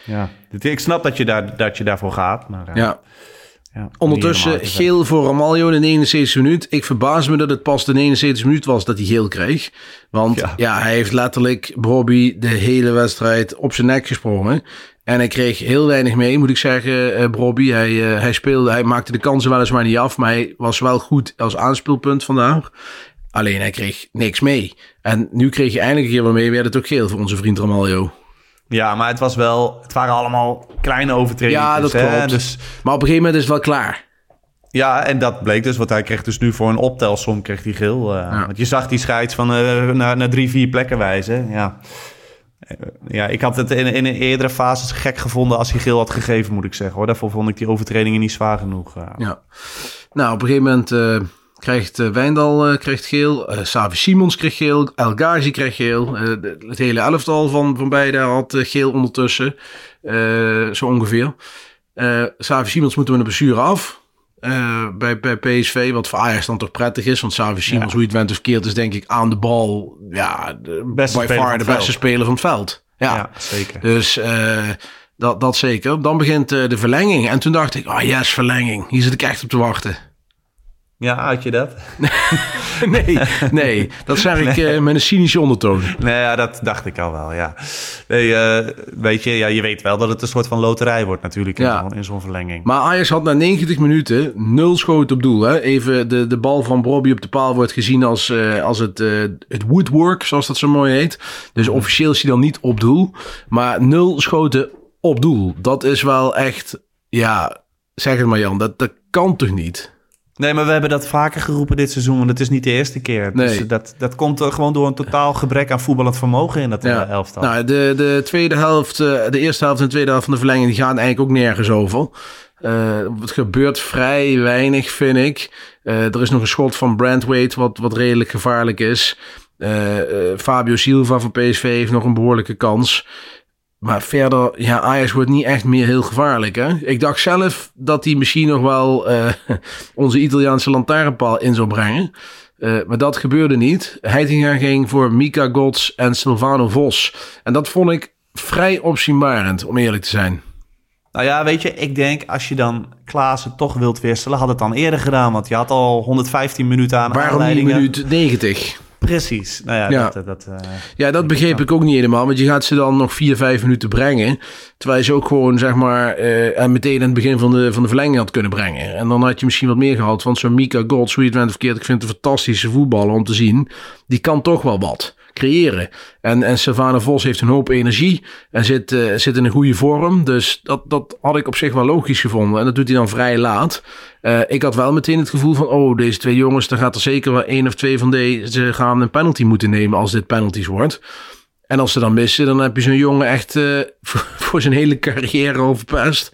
ja. ik snap dat je, daar, dat je daarvoor gaat. Maar, ja. Ja. Ondertussen geel voor Ramaljo in de 71 minuut. Ik verbaas me dat het pas de 71 minuut was dat hij geel kreeg. Want ja, ja hij heeft letterlijk Bobby de hele wedstrijd op zijn nek gesprongen. En hij kreeg heel weinig mee, moet ik zeggen, uh, Bobby. Hij, uh, hij speelde, hij maakte de kansen weliswaar niet af, maar hij was wel goed als aanspeelpunt vandaag. Alleen hij kreeg niks mee. En nu kreeg je eindelijk een keer wat mee, werd het ook geel voor onze vriend Ramaljo. Ja, maar het was wel, het waren allemaal kleine overtredingen. Ja, dat klopt. Hè? Dus... Maar op een gegeven moment is het wel klaar. Ja, en dat bleek dus, want hij kreeg dus nu voor een optelsom kreeg hij geel. Uh, ja. Want je zag die scheids van uh, naar, naar drie, vier plekken wijzen. Ja. Ja, ik had het in, in een eerdere fase gek gevonden als hij geel had gegeven, moet ik zeggen. Hoor. Daarvoor vond ik die overtredingen niet zwaar genoeg. Ja. Nou, op een gegeven moment krijgt uh, Wijndal uh, krijgt geel. Savi Simons kreeg geel. El Ghazi kreeg geel. het hele elftal van, van beide had geel ondertussen. zo ongeveer. Savi Simons moeten we een blessure af. Uh, bij, bij PSV, wat voor Ajax dan toch prettig is. Want Xavi Simons, ja. hoe je het went of keert, is denk ik aan de bal... Ja, de, beste by far de beste veld. speler van het veld. Ja, ja zeker. Dus uh, dat, dat zeker. Dan begint uh, de verlenging. En toen dacht ik, oh yes, verlenging. Hier zit ik echt op te wachten. Ja, had je dat? nee, nee, dat zeg ik nee. uh, met een cynische ondertoon. Nee, ja, dat dacht ik al wel, ja. Nee, uh, weet je, ja, je weet wel dat het een soort van loterij wordt natuurlijk in ja. zo'n zo verlenging. Maar Ajax had na 90 minuten nul schoten op doel. Hè? Even de, de bal van Bobby op de paal wordt gezien als, uh, als het, het woodwork, zoals dat zo mooi heet. Dus officieel is hij dan niet op doel. Maar nul schoten op doel. Dat is wel echt, ja, zeg het maar Jan, dat, dat kan toch niet? Nee, maar we hebben dat vaker geroepen dit seizoen. Want het is niet de eerste keer. Nee. Dus dat, dat komt gewoon door een totaal gebrek aan voetballend vermogen in dat ja. elftal. Nou, de, de tweede helft, de eerste helft en de tweede helft van de verlenging... gaan eigenlijk ook nergens over. Uh, het gebeurt vrij weinig, vind ik. Uh, er is nog een schot van Brandweight wat, wat redelijk gevaarlijk is. Uh, Fabio Silva van PSV heeft nog een behoorlijke kans. Maar verder, ja, Ajax wordt niet echt meer heel gevaarlijk. Hè? Ik dacht zelf dat hij misschien nog wel uh, onze Italiaanse lantaarnpaal in zou brengen. Uh, maar dat gebeurde niet. Heitinga ging voor Mika Gods en Silvano Vos. En dat vond ik vrij opzienbarend, om eerlijk te zijn. Nou ja, weet je, ik denk als je dan Klaassen toch wilt wisselen, had het dan eerder gedaan. Want je had al 115 minuten aan Waarom aanleidingen. niet minuut 90? Precies. Nou ja, Ja. dat... dat eh, Ja, dat begreep ik ook niet helemaal. Want je gaat ze dan nog vier, vijf minuten brengen. Terwijl je ze ook gewoon, zeg maar, eh, en meteen aan het begin van de, van de verlenging had kunnen brengen. En dan had je misschien wat meer gehad. Want zo'n Mika Gods, hoe je het bent verkeerd, ik vind het een fantastische voetballer om te zien. Die kan toch wel wat creëren. En, en Savannah Vos heeft een hoop energie en zit, eh, zit in een goede vorm. Dus dat, dat had ik op zich wel logisch gevonden. En dat doet hij dan vrij laat. Eh, ik had wel meteen het gevoel van, oh, deze twee jongens, dan gaat er zeker wel één of twee van deze gaan een penalty moeten nemen als dit penalties wordt. En als ze dan missen, dan heb je zo'n jongen echt eh, voor, voor zijn hele carrière overpest.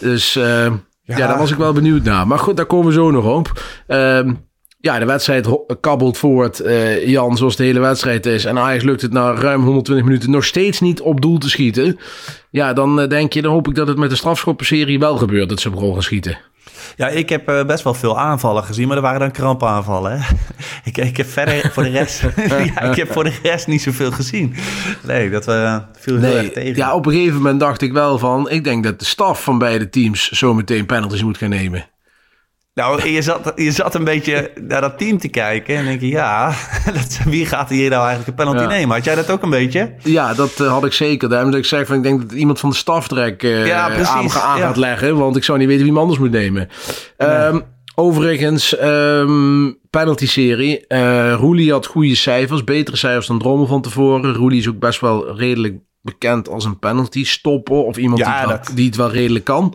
Dus eh, ja. daar was ik wel benieuwd naar. Maar goed, daar komen we zo nog op. Ehm, ja, de wedstrijd kabbelt voort, eh, Jan, zoals de hele wedstrijd is. En Ajax lukt het na ruim 120 minuten nog steeds niet op doel te schieten. Ja, dan denk je, dan hoop ik dat het met de strafschoppenserie wel gebeurt dat ze op goal gaan schieten. Ja, ik heb eh, best wel veel aanvallen gezien, maar er waren dan krampaanvallen. Hè? ik, ik heb verder voor de rest... ja, ik heb voor de rest niet zoveel gezien. Nee, dat uh, viel heel erg tegen. Ja, op een gegeven moment dacht ik wel van... Ik denk dat de staf van beide teams zo meteen penalties moet gaan nemen. Nou, je zat, je zat een beetje naar dat team te kijken en denk je, ja, dat, wie gaat hier nou eigenlijk een penalty nemen? Had jij dat ook een beetje? Ja, dat uh, had ik zeker. Daarom dat ik zeg van, ik denk dat iemand van de staftrek uh, ja, aan, aan gaat leggen, want ik zou niet weten wie hem anders moet nemen. Um, overigens, um, penalty-serie. Uh, Roelie had goede cijfers, betere cijfers dan Drommel van tevoren. Roelie is ook best wel redelijk bekend als een penalty stopper of iemand die, het wel, die, het wel redelijk kan.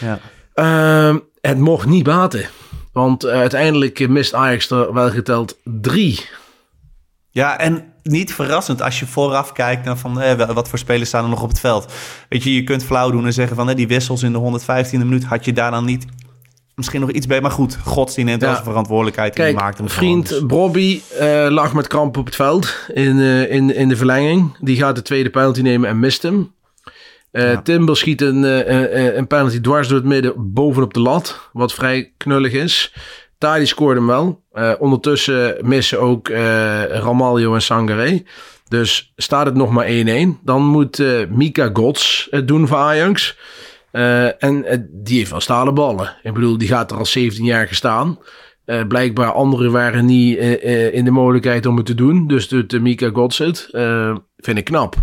Ja. Uh, het mocht niet baten. Want uh, uiteindelijk mist Ajax er wel geteld drie. Ja, en niet verrassend als je vooraf kijkt naar van eh, wat voor spelers staan er nog op het veld. Weet je, je kunt flauw doen en zeggen van eh, die wissels in de 115e minuut had je daar dan niet misschien nog iets bij. Maar goed, Gods die neemt ja. wel verantwoordelijkheid Kijk, en die maakt hem vriend. Bobby uh, lag met kramp op het veld in, uh, in, in de verlenging. Die gaat de tweede penalty nemen en mist hem. Uh, ja. Timber schiet een, uh, een penalty dwars door het midden bovenop de lat. Wat vrij knullig is. Tadi scoorde hem wel. Uh, ondertussen missen ook Ramaljo en Sangaré. Dus staat het nog maar 1-1. Dan moet Mika Gods het doen voor Ajax. en die heeft wel stalen ballen. Ik bedoel, die gaat er al 17 jaar gestaan. blijkbaar anderen waren niet in de mogelijkheid om het te doen. Dus doet Mika Gods het. vind ik knap.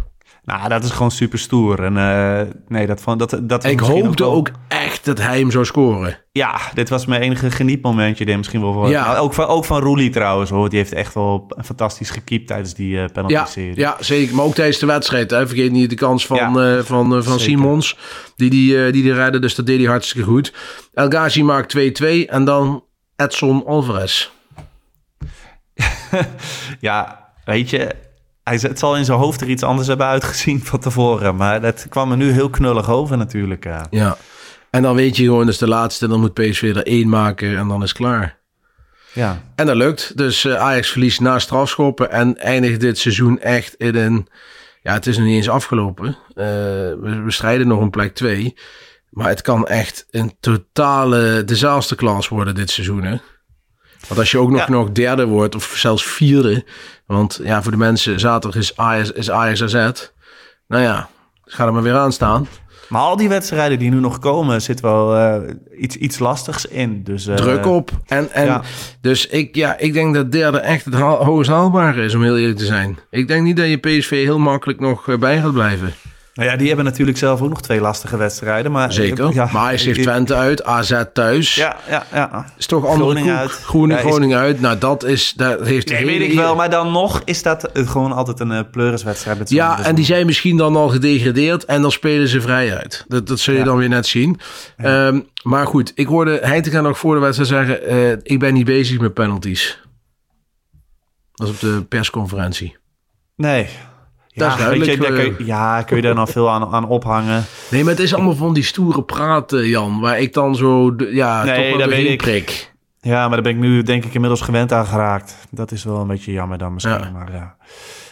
Nou, dat is gewoon super stoer. En uh, nee, dat van dat dat. Ik hoopte ook, ook, echt dat hij hem zou scoren. Ja, dit was mijn enige genietmomentje. Dit misschien wel voor. Ja. ook van ook van Roelie trouwens hoor. Die heeft echt wel fantastisch gekiept tijdens die uh, penalty-serie. Ja, ja, zeker. Maar ook tijdens de wedstrijd. Hè. Vergeet niet de kans van, ja, uh, van, van Simons. Die die, die, die redde. Dus dat deed hij hartstikke goed. El Ghazi maakt 2-2 en dan Edson Alvarez. ja, weet je, hij, het zal in zijn hoofd er iets anders hebben uitgezien van tevoren. Maar dat kwam er nu heel knullig over natuurlijk. Ja. ja. En dan weet je gewoon, dus de laatste, dan moet PSV er één maken en dan is het klaar. Ja. En dat lukt. Dus uh, Ajax verliest na strafschoppen en eindigt dit seizoen echt in een... Ja, het is nog niet eens afgelopen. Uh, we, we strijden nog een plek 2. Maar het kan echt een totale disasterklas worden dit seizoen, hè? Want als je ook nog, ja. nog derde wordt, of zelfs vierde. Want ja, voor de mensen, zaterdag is Ajax, is Ajax AZ. Nou ja, ga er maar weer aan staan. Maar al die wedstrijden die nu nog komen, zit wel uh, iets, iets lastigs in. Dus, uh, Druk op. En, en ja. dus ik, ja, ik denk dat derde echt het hoogst haalbare is, om heel eerlijk te zijn. Ik denk niet dat je PSV heel makkelijk nog eh, bij gaat blijven. Nou ja, die hebben natuurlijk zelf ook nog twee lastige wedstrijden. Maar Zeker. Ja, maar hij heeft Twente uit, AZ thuis. Ja, ja, ja. Is toch andere Groningen uit. Groningen, ja, Groningen uit. Nou, dat is... Dat heeft nee, weet ik wel. Maar dan nog is dat gewoon altijd een uh, pleuriswedstrijd. ja, en die zijn misschien dan al gedegradeerd. En dan spelen ze vrij uit. Dat, dat zul je ja. dan weer net zien. Um, maar goed, ik hoorde Heitinga nog voor de wedstrijd zeggen... Uh, ik ben niet bezig met penalties. Dat was op de persconferentie. Nee, dat ja, is duidelijk. Je, kun, eh. ja, kun je daar nog veel aan, aan ophangen. Nee, maar het is allemaal van die stoere praten, Jan. Waar ik dan zo, ja, nee, toch wel weet prik. Ja, maar daar ben ik nu denk ik inmiddels gewend aan geraakt. Dat is wel een beetje jammer dan misschien. Ja. Maar ja.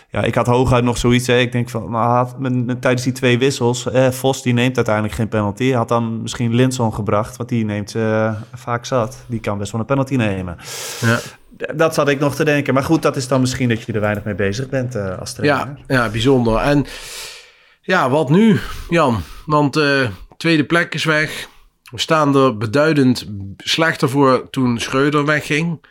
ja, ik had hooguit nog zoiets. Hè. Ik denk van, maar had, met, met, tijdens die twee wissels... Eh, Vos die neemt uiteindelijk geen penalty. Had dan misschien Linson gebracht, want die neemt uh, vaak zat. Die kan best wel een penalty nemen. Ja dat zat ik nog te denken. Maar goed, dat is dan misschien dat je er weinig mee bezig bent uh, als trainer. Ja, ja, bijzonder. En ja, wat nu, Jan? Want uh, tweede plek is weg. We staan er beduidend slechter voor toen Schreuder wegging.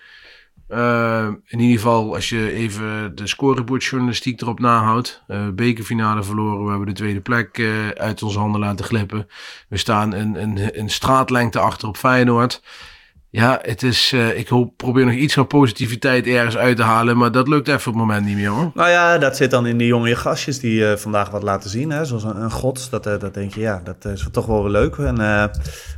Uh, in ieder geval, als je even de scorebordjournalistiek erop nahoudt. Uh, bekerfinale verloren. We hebben de tweede plek uh, uit onze handen laten glippen. We staan een, een, een straatlengte achter op Feyenoord. Ja, het is, uh, ik hoop, probeer nog iets van positiviteit ergens uit te halen, maar dat lukt even op het moment niet meer hoor. Nou ja, dat zit dan in die jonge gastjes die uh, vandaag wat laten zien, hè? zoals een, een gods. Dat, uh, dat denk je, ja, dat is toch wel weer leuk. En,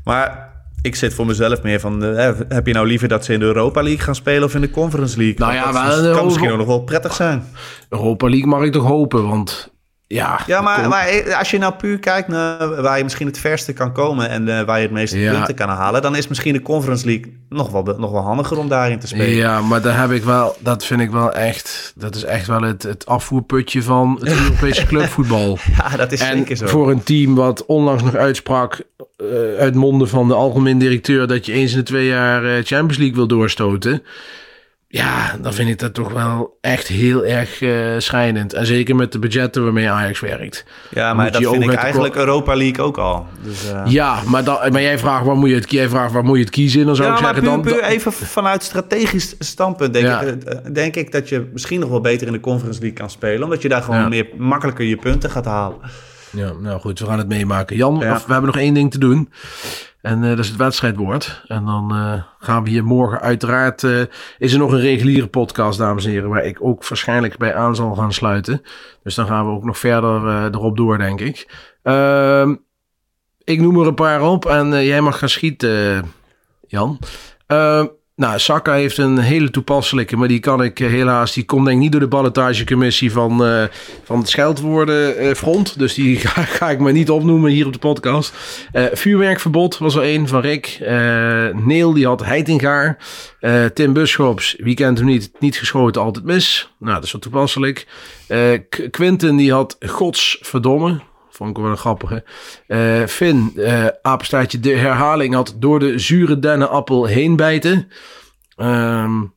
maar ik zit voor mezelf meer van, heb je nou liever dat ze in de Europa League gaan spelen of in de Conference League? Nou ja, dat wel, kan misschien ook nog wel prettig zijn. Europa League mag ik toch hopen, want ja, ja maar, maar als je nou puur kijkt naar waar je misschien het verste kan komen en uh, waar je het meeste ja. punten kan halen, dan is misschien de Conference League nog wel, nog wel handiger om daarin te spelen. Ja, maar daar heb ik wel, dat vind ik wel echt, dat is echt wel het, het afvoerputje van het Europese clubvoetbal. Ja, dat is en zeker zo. Voor een team wat onlangs nog uitsprak uh, uit monden van de algemeen directeur dat je eens in de twee jaar uh, Champions League wil doorstoten ja, dan vind ik dat toch wel echt heel erg uh, schijnend. En zeker met de budgetten waarmee Ajax werkt. Ja, maar dat vind ik eigenlijk Europa League ook al. Dus, uh... Ja, maar, dan, maar jij vraagt waar moet je het, jij vraagt waar moet je het kiezen? Dan zou ja, ik zeggen puur, dan... Puur even vanuit strategisch standpunt denk, ja. ik, denk ik dat je misschien nog wel beter in de Conference League kan spelen. Omdat je daar gewoon ja. meer makkelijker je punten gaat halen. Ja, nou goed, we gaan het meemaken. Jan, we hebben nog één ding te doen. En uh, dat is het wedstrijdwoord. En dan uh, gaan we hier morgen uiteraard... Uh, is er nog een reguliere podcast, dames en heren... waar ik ook waarschijnlijk bij aan zal gaan sluiten. Dus dan gaan we ook nog verder erop door, denk ik. Ehm, ik noem er een paar op en jij mag gaan schieten, Jan. Nou, Saka heeft een hele toepasselijke, maar die kan ik eh, helaas. Die komt denk ik niet door de ballotagecommissie van, uh, van het scheldwoordenfront. Uh, dus die ga, ik maar niet opnoemen hier op de podcast. Vuurwerkverbod was er één van Rick. Neel die had Heitingaar. Tim Buschops, wie kent hem niet? Niet geschoten, altijd mis. Nou, dat is wel toepasselijk. Quinten die had godsverdomme. Vond ik wel een grappige. Uh, Finn, uh, apenstaartje, de herhaling had door de zure dennenappel heen bijten. Um,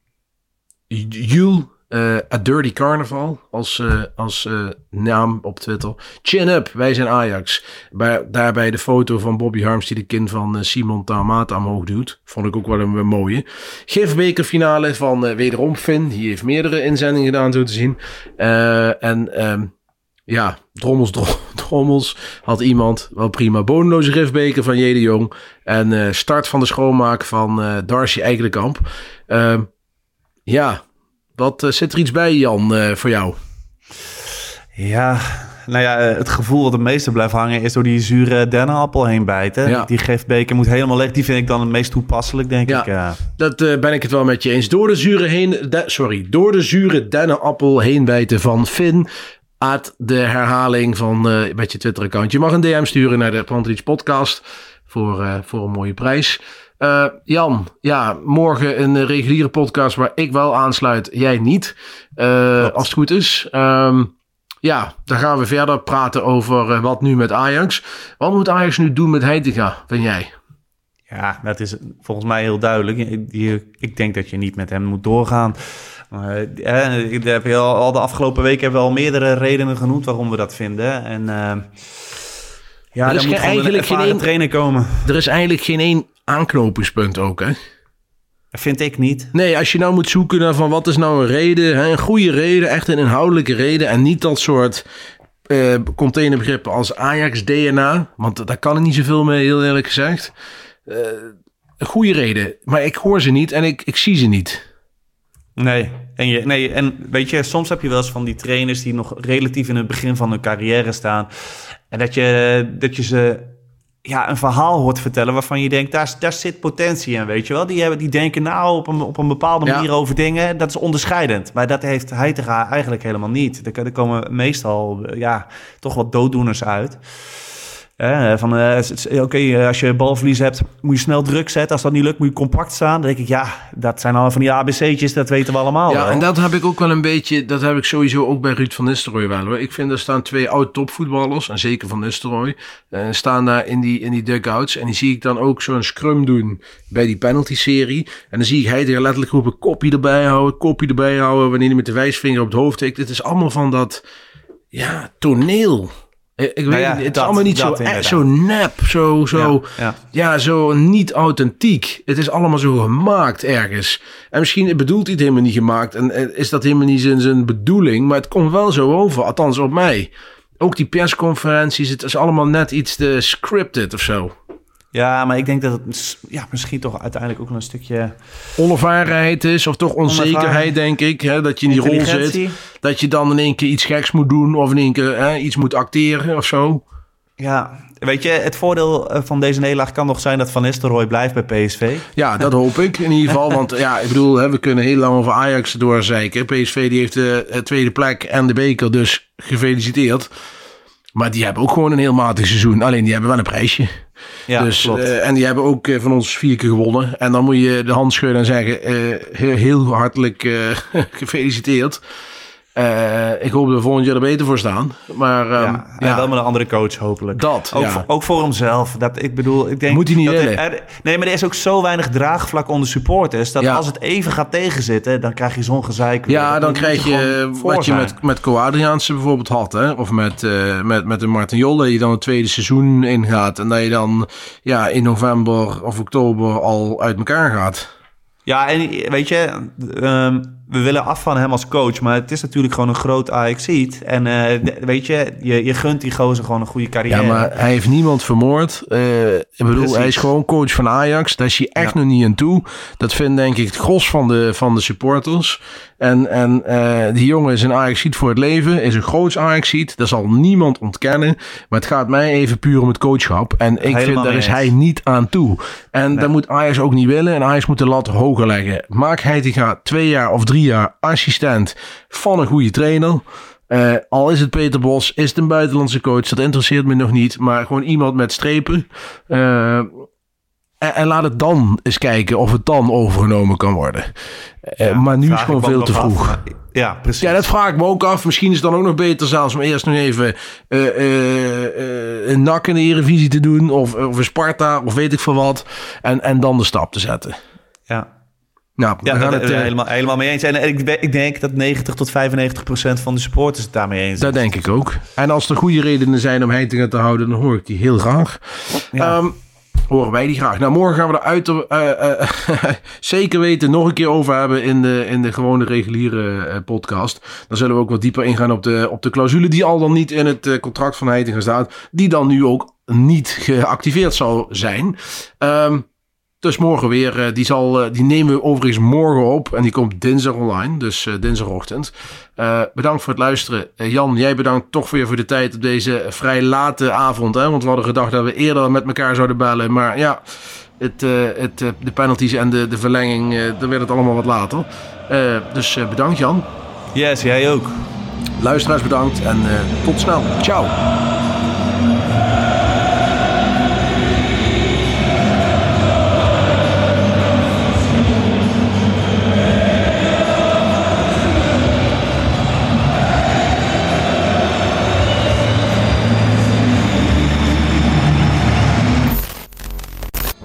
Jules, uh, A Dirty Carnival als, als naam op Twitter. Chin Up, wij zijn Ajax. Bij, daarbij de foto van Bobby Harms die de kin van Simon Tamata omhoog doet. Vond ik ook wel een, een mooie. Gifbekerfinale van wederom Finn. Die heeft meerdere inzendingen gedaan zo te zien. en... Um, ja, drommels, drommels had iemand. Wel prima. Bodemloze rifbeker van Jede Jong. En uh, start van de schoonmaak van uh, Darcy Eigenkamp. Uh, ja, wat uh, zit er iets bij, Jan, voor jou? Ja, nou ja, het gevoel wat het meeste blijft hangen is door die zure dennenappel heen bijten. Ja. Die gifbeker moet helemaal leeg. Die vind ik dan het meest toepasselijk, denk ja, ik. Ja, dat uh, ben ik het wel met je eens. Door de zure, heen, de, sorry, door de zure dennenappel heen bijten van Finn Aad de herhaling van uh, met je Twitter-account. Je mag een DM sturen naar de Plantrich podcast voor, uh, voor een mooie prijs. Uh, Jan, ja, morgen een reguliere podcast waar ik wel aansluit, jij niet. als het goed is. Um, ja, dan gaan we verder praten over wat nu met Ajax. Wat moet Ajax nu doen met Heitinga, vind jij? Ja, dat is volgens mij heel duidelijk. Ik denk dat je niet met hem moet doorgaan. Maar, eh, heb je al, al, de afgelopen weken hebben we al meerdere redenen genoemd waarom we dat vinden. En uh, ja, er is moet eigenlijk geen één trainer komen. Er is eigenlijk geen één aanknopingspunt ook, hè? Vind ik niet. Nee, als je nou moet zoeken naar van wat is nou een reden, hè, een goede reden, echt een inhoudelijke reden en niet dat soort uh, containerbegrippen als Ajax DNA, want daar kan er niet zoveel mee, heel eerlijk gezegd. Uh, een goede reden, maar ik hoor ze niet en ik, ik zie ze niet. Nee. En, je, nee, en weet je, soms heb je wel eens van die trainers die nog relatief in het begin van hun carrière staan. En dat je, dat je ze ja, een verhaal hoort vertellen waarvan je denkt, daar, daar zit potentie in, weet je wel. Die, hebben, die denken nou op een, op een bepaalde manier over dingen, dat is onderscheidend. Maar dat heeft hij eigenlijk helemaal niet. Er, er komen meestal ja, toch wat dooddoeners uit van, uh, Oké, okay, eh, als je balverlies hebt, moet je snel druk zetten. Als dat niet lukt, moet je compact staan. Dan denk ik, ja, dat zijn al van die ABC'tjes, dat weten we allemaal Ja, en dat heb ik ook wel een beetje, dat heb ik sowieso ook bij Ruud van Nistelrooy wel hoor. Ik vind, er staan twee oud-topvoetballers, en zeker van Nistelrooy, uh, staan daar in die, in die dugouts. En die zie ik dan ook zo'n scrum doen bij die penalty-serie. En dan zie ik hij er letterlijk roepen, kopje erbij houden, kopje erbij houden, wanneer hij met de wijsvinger op het hoofd tikt. Het is allemaal van dat, ja, toneel. Ik weet nou ja, het is allemaal niet zo, zo nep, zo, zo, ja, ja. zo niet authentiek. Het is allemaal zo gemaakt ergens. En misschien bedoelt hij het helemaal niet gemaakt en is dat helemaal niet zijn, zijn bedoeling, maar het komt wel zo over, althans op mij. Ook die persconferenties, het is allemaal net iets te scripted of zo. Ja, maar ik denk dat het ja, misschien toch uiteindelijk ook een stukje... Onervarenheid is, of toch onzekerheid, denk ik. Hè, dat je in die rol zit. Dat je dan in één keer iets geks moet doen, of in één keer hè, iets moet acteren of zo. Ja, weet je, het voordeel eh, van deze nederlaag kan nog zijn dat Van Nistelrooy blijft bij PSV. Ja, dat hoop ik in ieder geval. Want ja, ik bedoel, hè, we kunnen heel lang over Ajax doorzeiken. PSV die heeft de tweede plek en de beker, dus gefeliciteerd. Maar die hebben ook gewoon een heel matig seizoen. Alleen die hebben wel een prijsje. Ja, dus, uh, en die hebben ook uh, van ons vier keer gewonnen. En dan moet je de hand schudden en zeggen: heel, heel, hartelijk gefeliciteerd. Eh, ik hoop dat we volgend jaar er beter voor staan. Maar ehm, ja, wel met een andere coach hopelijk. Dat, ook, ja. voor, ook voor hemzelf. Dat, ik bedoel, ik denk Moet hij niet dat er- nee, maar er is ook zo weinig draagvlak onder supporters... dat Ja. als het even gaat tegenzitten, dan krijg je zo'n gezeik. Ja, dan krijg je voor wat je met, met Co Adriaanse bijvoorbeeld had. Hè? Of met, eh met, met een Martin Jol, dat je dan het tweede seizoen ingaat. En dat je dan ja, in november of oktober al uit elkaar gaat. Ja, en weet je, ehm, we willen af van hem als coach... maar het is natuurlijk gewoon een groot Ajax-ziet. En eh, weet je, je, je gunt die gozer gewoon een goede carrière. Ja, maar hij heeft niemand vermoord. Eh, ik bedoel, Precies. hij is gewoon coach van Ajax. Daar is hij echt Ja. nog niet aan toe. Dat vindt denk ik het gros van de, van de supporters. En, en eh, die jongen is een ajax voor het leven. Is een groots ajax Dat zal niemand ontkennen. Maar het gaat mij even puur om het coachschap. En ik Helemaal vind, daar is hij niet aan toe. En dat moet Ajax ook niet willen. En Ajax moet de lat hoger leggen. Maak Heitinga twee jaar of drie jaar assistent van een goede trainer. Eh, al is het Peter Bos, is het een buitenlandse coach, dat interesseert me nog niet. Maar gewoon iemand met strepen. Eh, en, en laat het dan eens kijken of het dan overgenomen kan worden. Eh, maar nu is gewoon ik veel te af, vroeg. ja, precies. Ja, dat vraag ik me ook af. Misschien is het dan ook nog beter zelfs om eerst nog even eh, eh, een nak in de Eredivisie te doen. Of, of een Sparta, of weet ik veel wat. En, en dan de stap te zetten. ja. Nou, Ja, dat, het, eh, eh, helemaal, helemaal mee eens. En ik, ik denk dat 90 tot 95 procent van de supporters het daarmee eens dat is. denk ik ook. En als er goede redenen zijn om Heitinga te houden, dan hoor ik die heel graag. Ja. Ehm, horen wij die graag. Nou, morgen gaan we er uit, eh, eh, zeker weten nog een keer over hebben in de, in de gewone reguliere eh, podcast. Dan zullen we ook wat dieper ingaan op de, op de clausule die al dan niet in het eh, contract van Heitinga staat. Die dan nu ook niet geactiveerd zou zijn. Ehm, dus morgen weer. eh, die, zal, eh, die nemen we overigens morgen op. En die komt dinsdag online. Dus eh, dinsdagochtend. Bedankt voor het luisteren. Jan, jij bedankt toch weer voor de tijd op deze vrij late avond. Hè? Want we hadden gedacht dat we eerder met elkaar zouden bellen. Maar ja, het, het, de penalties en de, de verlenging, dan werd het allemaal wat later. Dus bedankt Jan. Yes, jij ook. Luisteraars bedankt en tot snel. Ciao.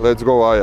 Let's go Ajax.